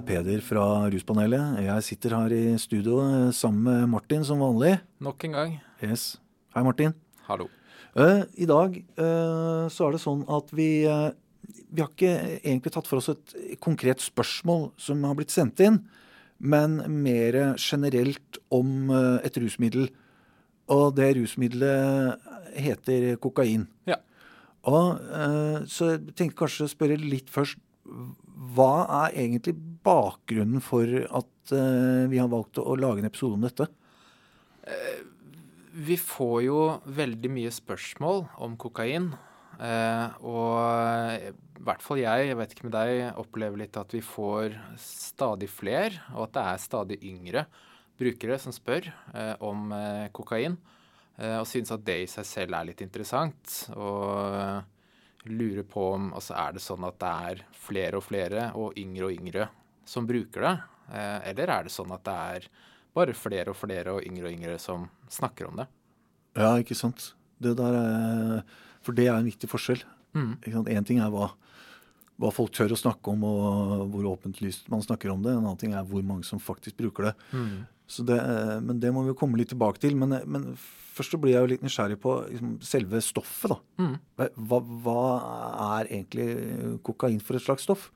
er Peder fra Ruspanelet. Jeg sitter her i studio eh, sammen med Martin som vanlig. Nok en gang. Yes. Hei, Martin. Hallo. Uh, I dag uh, så er det sånn at vi uh, Vi har ikke egentlig tatt for oss et konkret spørsmål som har blitt sendt inn, men mer generelt om et rusmiddel. Og det rusmiddelet heter kokain. Ja. Og, så jeg tenkte kanskje å spørre litt først. Hva er egentlig bakgrunnen for at eh, vi har valgt å, lage en episode om dette? Vi får jo veldig mye spørsmål om kokain. Eh, og i hvert fall jeg, jeg vet ikke med deg, opplever litt at vi får stadig fler, og at det er stadig yngre brukere som spør eh, om eh, kokain. Eh, og synes at det i seg selv er litt interessant. Og eh, lurer på om altså er det sånn at det er flere og flere og yngre og yngre som bruker det? Eh, eller er det sånn at det er bare flere og flere og yngre og yngre som snakker om det? Ja, ikke sant. Det der er, for det er en viktig forskjell. Mm. En ting er hva, hva folk tør å snakke om, og hvor åpent lyst man snakker om det. En annen ting er hvor mange som faktisk bruker det. Mm. Så det eh, men det må vi jo komme litt tilbake til. Men, men først så blir jeg jo litt nysgjerrig på liksom, selve stoffet. da. Mm. Hva, hva er egentlig kokain for et slags stoff?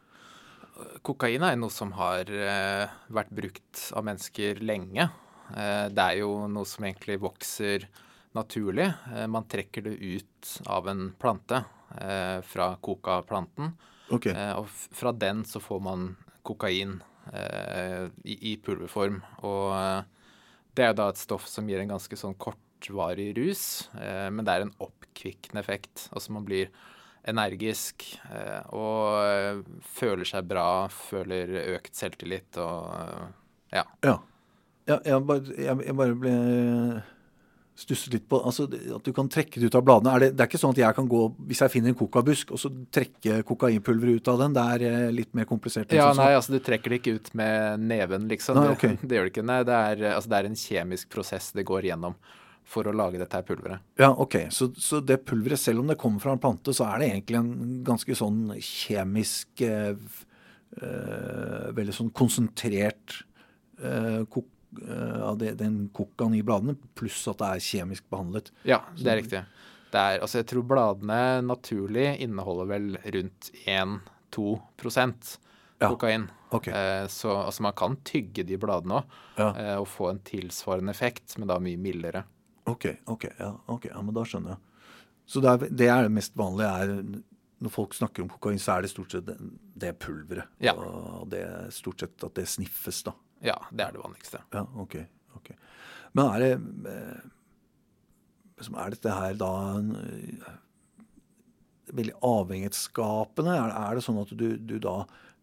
Kokain er noe som har eh, vært brukt av mennesker lenge. Eh, det er jo noe som egentlig vokser naturlig. Eh, man trekker det ut av en plante eh, fra kokaplanten. Ok, Eh, og fra den så får man kokain eh, i, i pulverform. Og eh, det er jo da et stoff som gir en ganske sånn kortvarig rus, eh, men det er en oppkvikkende effekt. Altså man blir energisk eh, og føler seg bra, føler økt selvtillit og ja. ja. ja jeg, bare, jeg, jeg bare ble stusset litt på altså, At du kan trekke det ut av bladene. Er det, det er ikke sånn at jeg kan gå, hvis jeg finner en kokabusk, og så trekke kokainpulveret ut av den? Det er eh, litt mer komplisert. Ja, nei, altså du trekker det ikke ut med neven, liksom. Nei, Det- Det, gjør det ikke. Nei, det er, altså, det er en kjemisk prosess det går gjennom for å lage dette her pulveret. Ja, ok. Så, så det pulveret, selv om det kommer fra en plante, så er det egentlig en ganske sånn kjemisk eh, eh, Veldig sånn konsentrert eh, kok, av det, den kokan i bladene, pluss at det er kjemisk behandlet. Ja, det er riktig. Det er, altså jeg tror bladene naturlig inneholder vel rundt 1-2 Ja. kokain. Ok. Eh, så altså man kan tygge de bladene òg Ja. eh, og få en tilsvarende effekt, men da mye mildere. Ok, ok, ja, ok, ja, men da skjønner jeg. Så det er det, er det mest vanlige er Når folk snakker om kokain, så er det stort sett det, det pulveret. Ja. Og det er stort sett at det sniffes, da. Ja, det er det vanligste. Ja, ok. okay. Men er det eh, Er dette her da eh, veldig avhengighetsskapende? Er, er det sånn at du, du da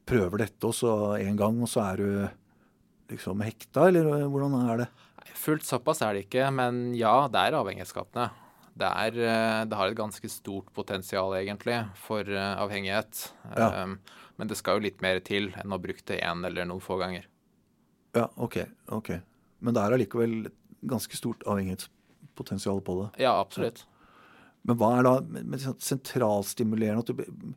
prøver dette også en gang, og så er du liksom hekta, eller hvordan er det? Fullt såpass er det ikke, men ja, det er avhengighetsskapende. Det, er, eh, det har et ganske stort potensial, egentlig, for avhengighet. Ja. Um, men det skal jo litt mer til enn å ha brukt det én eller noen få ganger. Ja, ok. ok. Men det er allikevel ganske stort avhengighetspotensial på det. Ja, absolutt. Men hva er da med, sånn sentralstimulerende at du,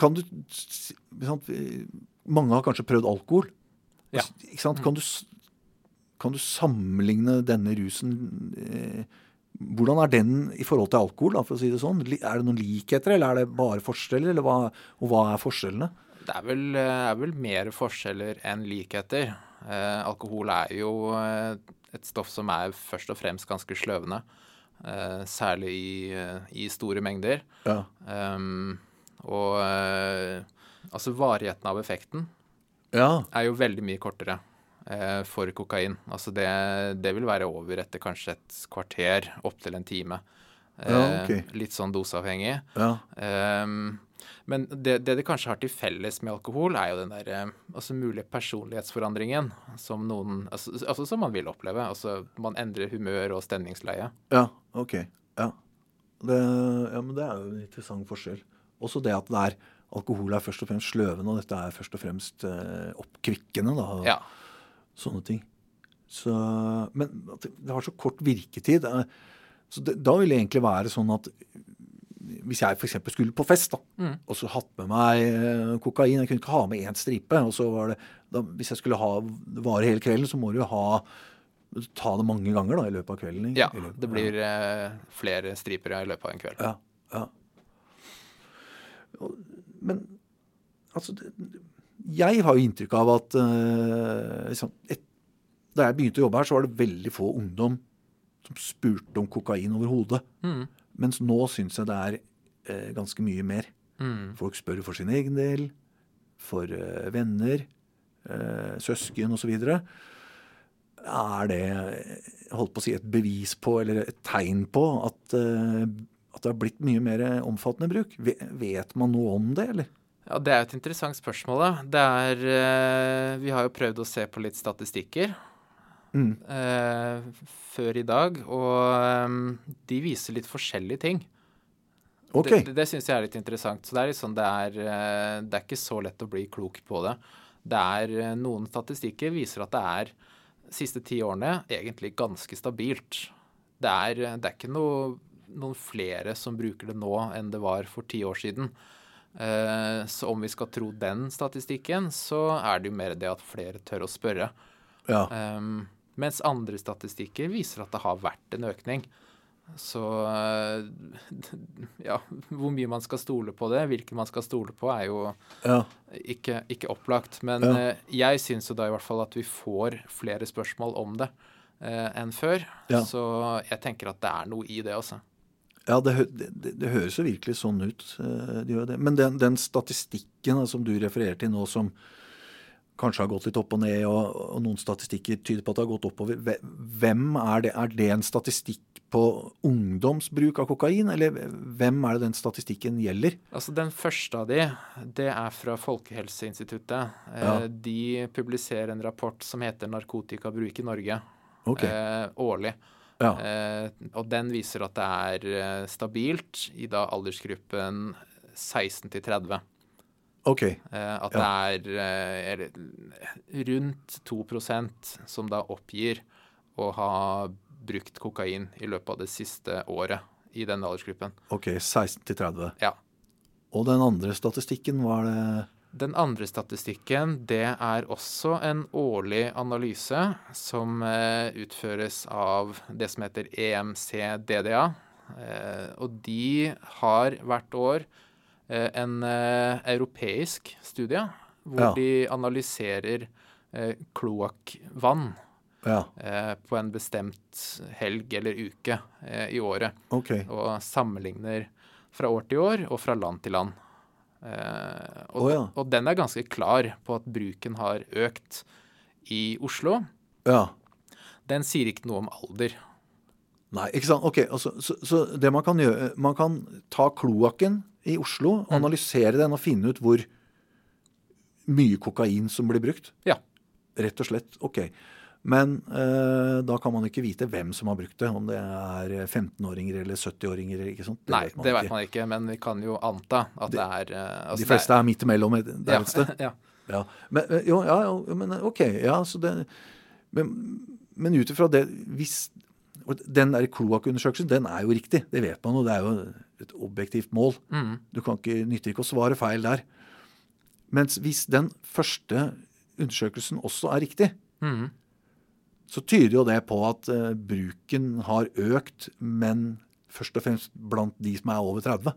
Kan du sant, eh, Mange har kanskje prøvd alkohol. Ja. Ikke sant? Kan, du, kan du sammenligne denne rusen eh, Hvordan er den i forhold til alkohol, da, for å si det sånn? Er det noen likheter, eller er det bare forskjeller? Eller hva, og hva er forskjellene? Det er vel, eh, er vel mer forskjeller enn likheter. Eh, alkohol er jo eh, et stoff som er først og fremst ganske sløvende. Eh, særlig i, eh, i store mengder. Ja. Um, og altså varigheten av effekten Ja. er jo veldig mye kortere eh, for kokain. Altså det, det vil være over etter kanskje et kvarter, opptil en time. Ja. Eh, litt sånn doseavhengig. ja. Um, men det, det det kanskje har til felles med alkohol, er jo den der eh, altså mulige personlighetsforandringen som noen altså, altså som man vil oppleve. Altså man endrer humør og stemningsleie. Ja, ok. Ja. Det, ja, men det er jo en interessant forskjell. Også det at det er alkohol er først og fremst sløvende, og dette er først og fremst eh, oppkvikkende. da, Ja. Sånne ting. Så, men det har så kort virketid. eh, Så det, da vil det egentlig være sånn at hvis jeg f.eks. skulle på fest, da, Mm. og så hatt med meg eh, kokain Jeg kunne ikke ha med én stripe. og så var det, da, Hvis jeg skulle ha vare hele kvelden, så må du ha ta det mange ganger da, i løpet av kvelden. ikke? Ja, løpet- det blir ja. flere striper i løpet av en kveld. Ja. ja. Men altså det, Jeg har jo inntrykk av at uh, liksom, et, da jeg begynte å jobbe her, så var det veldig få ungdom som spurte om kokain overhodet. Mm. Mens nå syns jeg det er eh, ganske mye mer. Mm. Folk spør for sin egen del, for eh, venner, eh, søsken osv. Er det holdt på å si, et bevis på, eller et tegn på, at, eh, at det har blitt mye mer omfattende bruk? Ve- Vet man noe om det, eller? Ja, Det er et interessant spørsmål. da. Det er, eh, vi har jo prøvd å se på litt statistikker Mm. eh, før i dag, og um, de viser litt forskjellige ting. Okay. Det, det, det syns jeg er litt interessant. Så det er, liksom, det, er, eh, det er ikke så lett å bli klok på det. Det er eh, Noen statistikker viser at det er de siste ti årene egentlig ganske stabilt. Det er, det er ikke noe, noen flere som bruker det nå enn det var for ti år siden. Eh, Så om vi skal tro den statistikken, så er det jo mer det at flere tør å spørre. Ja. Um, mens andre statistikker viser at det har vært en økning. Så eh, ja, hvor mye man skal stole på det, hvilke man skal stole på, er jo ja. ikke, ikke opplagt. Men Ja. eh, jeg syns jo da i hvert fall at vi får flere spørsmål om det eh, enn før. Ja. Så jeg tenker at det er noe i det også. Ja, det, det, det- høres jo virkelig sånn ut. eh, Det gjør det. Men den, den statistikken som du refererer til nå, som kanskje har gått litt opp og ned, og, og noen statistikker tyder på at det har gått oppover, hvem er det? Er det en statistikk på ungdomsbruk av kokain, eller hvem er det den statistikken gjelder? Altså Den første av de, det er fra Folkehelseinstituttet. Eh, Ja. De publiserer en rapport som heter 'Narkotikabruk i Norge' okay. eh, årlig. ja. Eh, og den viser at det er eh, stabilt i da aldersgruppen 16 til 30. ok, Eh, at det er eh, eller, rundt 2% som da oppgir å ha brukt kokain i løpet av det siste året i den aldersgruppen. ok, 16 til 30. Ja. Og den andre statistikken hva er det Den andre statistikken, det er også en årlig analyse som eh, utføres av det som heter EMCDDA. Og de har hvert år en eh, europeisk studie hvor Ja. de analyserer eh, kloakkvann Ja, eh, på en bestemt helg eller uke eh, i året Okay. og sammenligner fra år til år og fra land til land. Eh, og, oh, ja. og den er ganske klar på at bruken har økt i Oslo. Ja. Den sier ikke noe om alder. Nei, ikke sant. Ok, altså, så, så det man kan gjøre Man kan ta kloakken i Oslo, Mm. analysere den og finne ut hvor mye kokain som blir brukt. Ja. Rett og slett. Ok. Men eh, da kan man ikke vite hvem som har brukt det. Om det er 15-åringer eller 70-åringer. ikke sant? Nei, vet det vet man ikke, men vi kan jo anta at det, er eh, altså De fleste er midt imellom der er, et sted. ja, Ja. Men, eh, jo, ja, men ok. Ja, så det, men men ut ifra det hvis, og Den der kloakkundersøkelsen den er jo riktig. Det vet man jo. Det er jo et objektivt mål. mm, Du kan ikke, nytter ikke å svare feil der. Mens hvis den første undersøkelsen også er riktig, mm, så tyder jo det på at uh, bruken har økt, men først og fremst blant de som er over 30.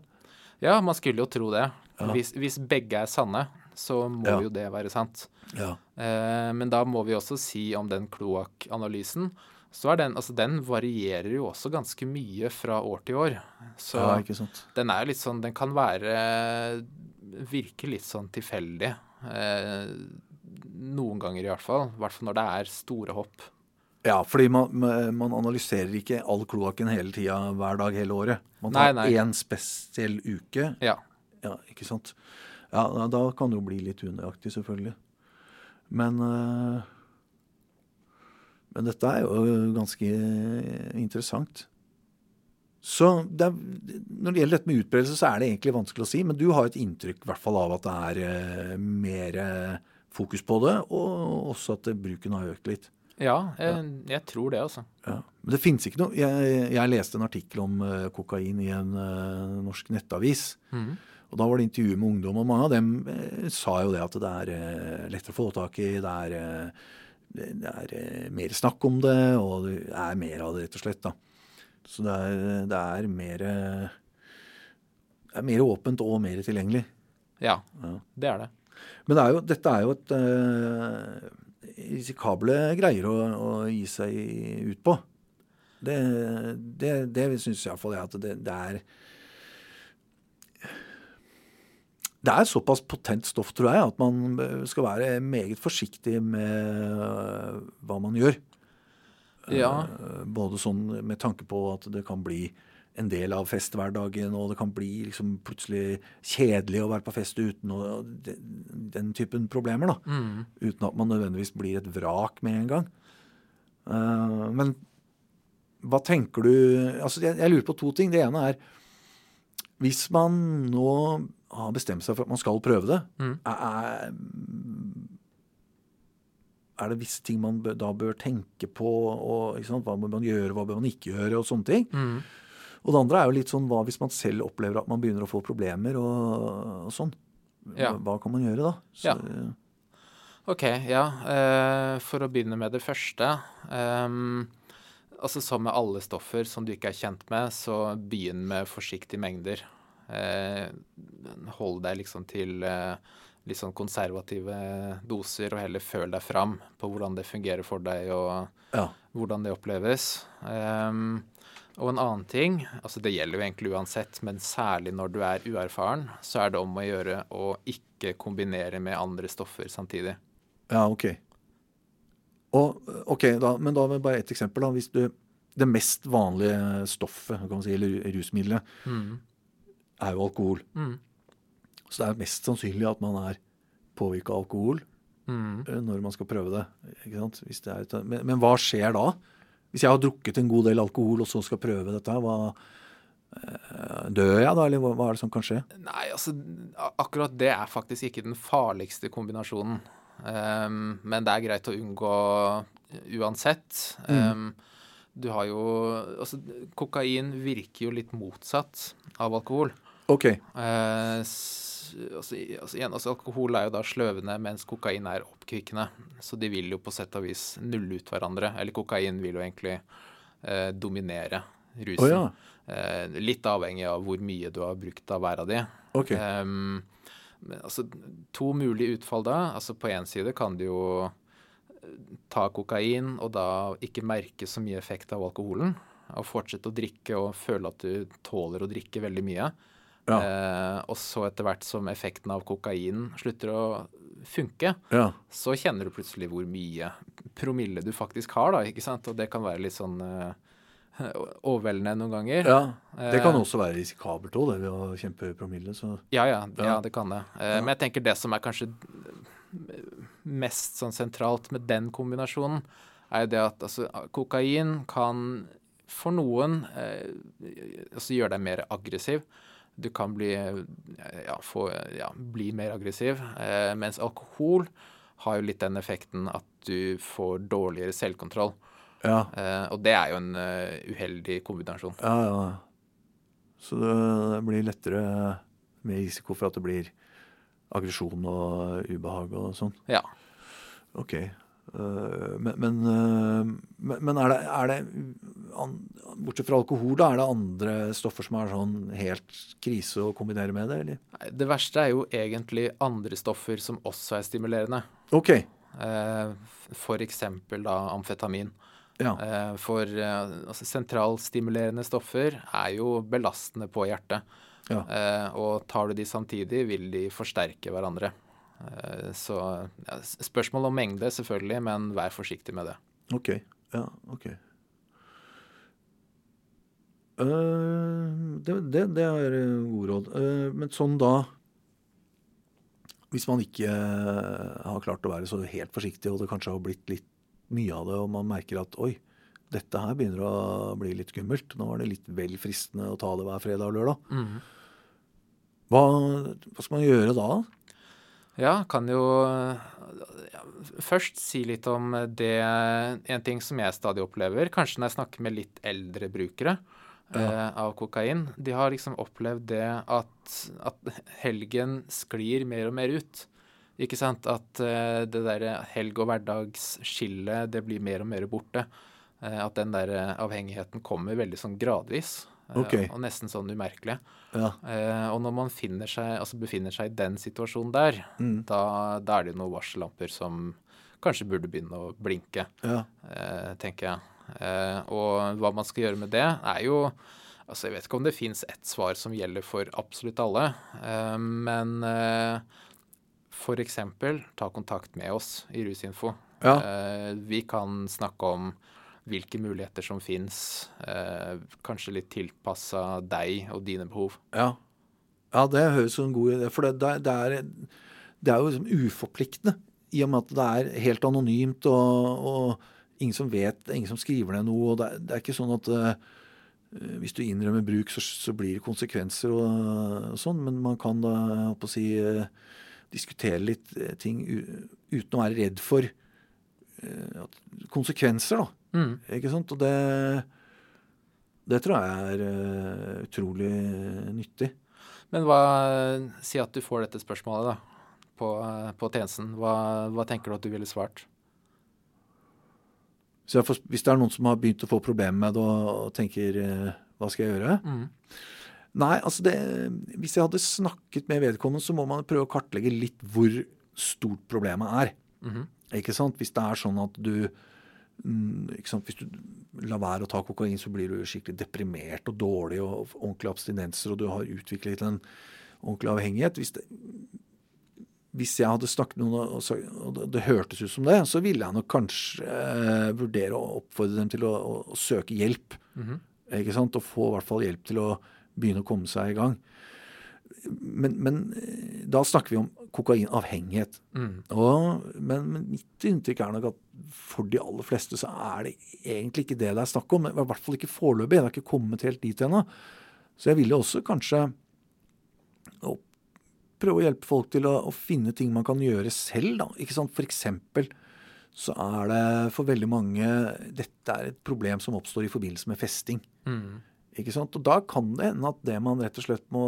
ja, man skulle jo tro det. Ja. Hvis, hvis begge er sanne, så må Ja. jo det være sant. Ja. Uh, men da må vi også si om den kloakkanalysen. Så er den, altså den varierer jo også ganske mye fra år til år. Så ja, ikke sant. den er litt sånn Den kan være Virke litt sånn tilfeldig. Eh, noen ganger i hvert fall. I hvert fall når det er store hopp. Ja, fordi man, man analyserer ikke all kloakken hele tida, hver dag, hele året. Man tar nei. én spesiell uke. Ja. Ja, ikke sant. Ja, da- kan det jo bli litt unøyaktig, selvfølgelig. Men eh, Men dette er jo ganske interessant. Så det er, Når det gjelder dette med utbredelse, så er det egentlig vanskelig å si. Men du har et inntrykk i hvert fall av at det er eh, mer eh, fokus på det, og også at eh, bruken har økt litt. Ja, jeg, jeg tror det, altså. Ja. Men det finnes ikke noe Jeg, jeg leste en artikkel om uh, kokain i en uh, norsk nettavis. Mm. Og Da var det intervju med ungdom, og mange av dem uh, sa jo det at det er uh, lettere å få tak i. Det er, eh, det er eh, mer snakk om det, og det er mer av det, rett og slett. da. Så det er, det er mer eh, Det er mer åpent og mer tilgjengelig. Ja, Ja. det er det. Men det er jo, dette er jo et eh, risikable greier å, å gi seg ut på. Det, det, det syns iallfall jeg at det, det er Det er såpass potent stoff, tror jeg, at man skal være meget forsiktig med øh, hva man gjør. Ja. Eh, Både sånn med tanke på at det kan bli en del av festhverdagen, og det kan bli liksom plutselig kjedelig å være på fest uten og den, typen problemer. da. Mm. Uten at man nødvendigvis blir et vrak med en gang. Eh, men hva tenker du altså jeg, jeg lurer på to ting. Det ene er Hvis man nå har bestemt seg for at man skal prøve det, Mm. er, er det visse ting man da bør tenke på? Og? Hva bør man gjøre, hva bør man ikke gjøre, og sånne ting. Mm. Og det andre er jo litt sånn hva hvis man selv opplever at man begynner å få problemer og, og sånn. Ja. Hva kan man gjøre da? Så, Ja. Ok, ja. Eh, for å begynne med det første. ehm, altså Som med alle stoffer som du ikke er kjent med, så begynn med forsiktige mengder. Eh, hold deg liksom til eh, litt sånn konservative doser, og heller føl deg fram på hvordan det fungerer for deg, og ja. hvordan det oppleves. Ehm, og en annen ting, altså det gjelder jo egentlig uansett, men særlig når du er uerfaren, så er det om å gjøre å ikke kombinere med andre stoffer samtidig. Ja, ok. Og, ok, da, Men da med bare ett eksempel. da, hvis du, Det mest vanlige stoffet, kan man si, eller rusmiddelet, Mm. er jo alkohol. Mm. Så det er mest sannsynlig at man er påvirka av alkohol Mm. eh, når man skal prøve det. ikke sant? Det et, men, men hva skjer da? Hvis jeg har drukket en god del alkohol og så skal prøve dette, hva, eh, dør jeg da, eller hva er det som kan skje? Nei, altså akkurat det er faktisk ikke den farligste kombinasjonen. Ehm, men det er greit å unngå uansett. Ehm, du har jo Altså, kokain virker jo litt motsatt av alkohol. Ok, Eh, altså, altså, igjen, altså, alkohol er jo da sløvende, mens kokain er oppkvikkende. Så de vil jo på sett og vis nulle ut hverandre. Eller kokain vil jo egentlig eh, dominere rusen. Oh, ja. Eh, litt avhengig av hvor mye du har brukt av hver av de. ok. Ehm, men, altså, to mulige utfall da. Altså, på én side kan du jo eh, ta kokain og da ikke merke så mye effekt av alkoholen. Og fortsette å drikke og føle at du tåler å drikke veldig mye. Ja. Eh, og så etter hvert som effekten av kokain slutter å funke, ja. så kjenner du plutselig hvor mye promille du faktisk har, da, ikke sant? Og det kan være litt sånn eh, overveldende noen ganger. ja. Det kan Eh, også være risikabelt òg, det ved å kjempe promille. Så Ja, ja, ja, det kan det. Eh, Men jeg tenker det som er kanskje mest sånn sentralt med den kombinasjonen, er jo det at altså, kokain kan for noen eh, altså gjøre deg mer aggressiv. Du kan bli, ja, få, ja, bli mer aggressiv. Eh, mens alkohol har jo litt den effekten at du får dårligere selvkontroll. Ja. Eh, og det er jo en eh, uheldig kombinasjon. Ja, ja. Så det blir lettere med risiko for at det blir aggresjon og ubehag og sånn. Ja. Ok. Eh, men, men, eh, men men er det, er det an, Bortsett fra alkohol, da, er det andre stoffer som er sånn helt krise å kombinere med det, eller? Nei, Det verste er jo egentlig andre stoffer som også er stimulerende. Ok. Eh, for eksempel da amfetamin. Ja. Eh, for eh, altså sentralstimulerende stoffer er jo belastende på hjertet. Ja. Eh, og tar du de samtidig, vil de forsterke hverandre. Så ja, spørsmål om mengde, selvfølgelig, men vær forsiktig med det. Ok. Ja, ok. Eh, det, det, det er gode råd. Men sånn da Hvis man ikke har klart å være så helt forsiktig, og det kanskje har blitt litt mye av det, og man merker at oi, dette her begynner å bli litt skummelt. Nå var det litt vel fristende å ta det hver fredag og lørdag. Hva, hva skal man gjøre da? Ja, kan jo ja, først si litt om det En ting som jeg stadig opplever, kanskje når jeg snakker med litt eldre brukere Ja. eh, av kokain, de har liksom opplevd det at, at helgen sklir mer og mer ut. Ikke sant? At uh, det derre helg- og hverdagsskillet, det blir mer og mer borte. Uh, at den der eh, avhengigheten kommer veldig sånn gradvis. Okay. Og nesten sånn umerkelig. Ja. Eh, og når man seg, altså befinner seg i den situasjonen der, Mm. da, da er det noen varsellamper som kanskje burde begynne å blinke, ja. eh, tenker jeg. Eh, og hva man skal gjøre med det, er jo Altså, jeg vet ikke om det fins ett svar som gjelder for absolutt alle, eh, men eksempel ta kontakt med oss i Rusinfo. Ja. Eh, vi kan snakke om hvilke muligheter som fins, eh, kanskje litt tilpassa deg og dine behov. Ja. ja, det høres som en god idé. For det, det, er, det er jo liksom uforpliktende. I og med at det er helt anonymt, og, og ingen som vet, ingen som skriver ned noe. og Det, er- det er ikke sånn at eh, hvis du innrømmer bruk, så, så blir det konsekvenser og, og sånn. Men man kan da jeg på å si, diskutere litt eh, ting uten å være redd for eh, konsekvenser, da. Mm. Ikke sant? Og det, det tror jeg er eh, utrolig nyttig. Men hva, si at du får dette spørsmålet da, på, på tjenesten. Hva, hva tenker du at du ville svart? Får, hvis det er noen som har begynt å få problemer med det og, og tenker hva skal jeg gjøre? Mm. Nei, altså det, hvis jeg hadde snakket med vedkommende, så må man prøve å kartlegge litt hvor stort problemet er. Mhm. Ikke sant? Hvis det er sånn at du mm, ikke sant? Hvis du lar være å ta kokain, så blir du skikkelig deprimert og dårlig og ordentlig abstinenser, og du har utviklet en ordentlig avhengighet. Hvis, det, hvis jeg hadde snakket med noen og, så, og det, hørtes ut som det, så ville jeg nok kanskje eh, vurdere å oppfordre dem til å, å, å søke hjelp. Mhm. Ikke sant? Og få i hvert fall hjelp til å begynne å komme seg i gang. Men, men eh, da snakker vi om kokainavhengighet. Mm. Og, men, men mitt inntrykk er nok at for de aller fleste så er det egentlig ikke det det er snakk om. I hvert fall ikke foreløpig. Det har ikke kommet helt dit ennå. Så jeg ville også kanskje å prøve å hjelpe folk til å, å finne ting man kan gjøre selv. Da. Ikke sant? For eksempel så er det for veldig mange Dette er et problem som oppstår i forbindelse med festing. Mm. Ikke sant? Og da kan det hende at det man rett og slett må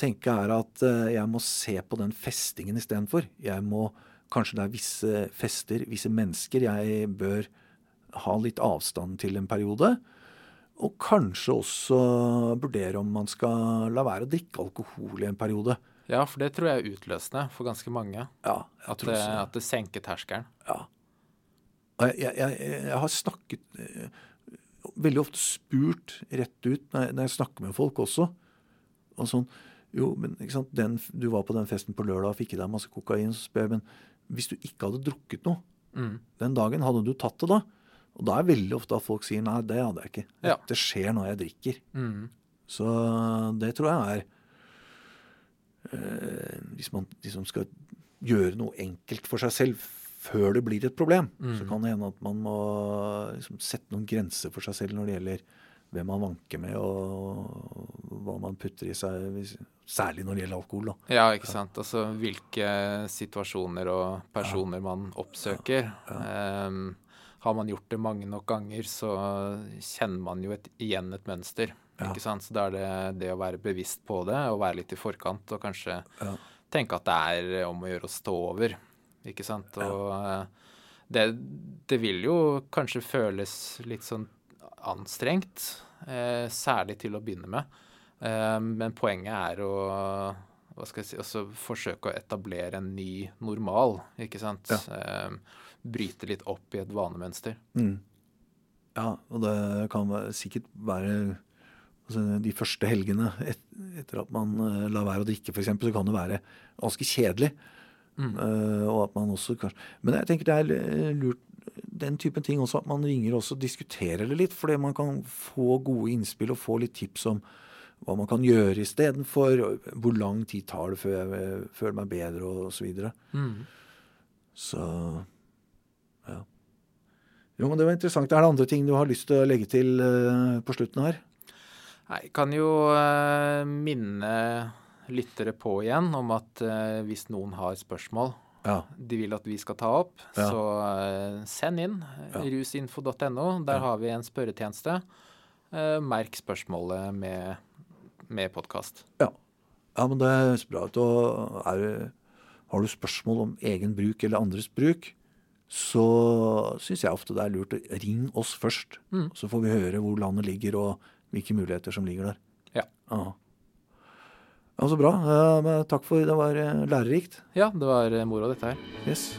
tenke er at eh, jeg må se på den festingen istedenfor. Jeg må Kanskje det er visse fester, visse mennesker jeg bør ha litt avstand til en periode. Og kanskje også vurdere om man skal la være å drikke alkohol i en periode. Ja, for det tror jeg er utløsende for ganske mange. Ja, jeg At tror det, at det senker terskelen. Ja. Jeg, jeg, jeg har snakket eh, Veldig ofte spurt rett ut når jeg, når jeg snakker med folk også. Og sånn Jo, men den, du var på den festen på lørdag og fikk i deg masse kokain. Så spør jeg, men hvis du ikke hadde drukket noe Mm. den dagen, hadde du tatt det da? Og da er veldig ofte at folk sier nei, det hadde jeg ikke. Ja. Det skjer når jeg drikker. Mm. Så det tror jeg er øh, Hvis man liksom skal gjøre noe enkelt for seg selv før det blir et problem, så Mm. kan det hende at man må liksom sette noen grenser for seg selv når det gjelder hvem man vanker med, og hva man putter i seg, særlig når det gjelder alkohol. da. Ja, ikke sant. Altså hvilke situasjoner og personer man oppsøker. Ehm, har man gjort det mange nok ganger, så kjenner man jo et, igjen et mønster. Ja. Ikke sant? Så da er det det å være bevisst på det, og være litt i forkant, og kanskje Ja. tenke at det er om å gjøre å stå over. Ikke sant. Og eh, det, det vil jo kanskje føles litt sånn anstrengt, eh, særlig til å begynne med. Eh, men poenget er å hva skal jeg si, altså forsøke å etablere en ny normal, ikke sant. Ja. Bryte litt opp i et vanemønster. Mm. Ja, og det kan sikkert være altså, De første helgene et, etter at man lar være å drikke, f.eks., så kan det være ganske kjedelig. Mm. Eh, og at man også kanskje Men jeg tenker det er lurt den typen ting også, at man ringer også og diskuterer det litt. Fordi man kan få gode innspill og få litt tips om hva man kan gjøre istedenfor. Hvor lang tid tar det før jeg føler meg bedre, og så videre. Mm. Så ja. Jo, men det var interessant. Er det andre ting du har lyst til å legge til eh, på slutten her? Jeg kan jo eh, minne lyttere på igjen om at eh, hvis noen har spørsmål Ja. de vil at vi skal ta opp, Ja. så eh, send inn Ja. rusinfo.no. Der har vi en spørretjeneste. Eh, merk spørsmålet med, med podkast. Ja. ja, men det høres bra ut. Og er, har du spørsmål om egen bruk eller andres bruk, så syns jeg ofte det er lurt å ringe oss først. Mm. Så får vi høre hvor landet ligger og hvilke muligheter som ligger der. Ja. Ja, ja så bra. Men takk for det var eh, lærerikt. Ja, det var eh, moro, dette her. Yes.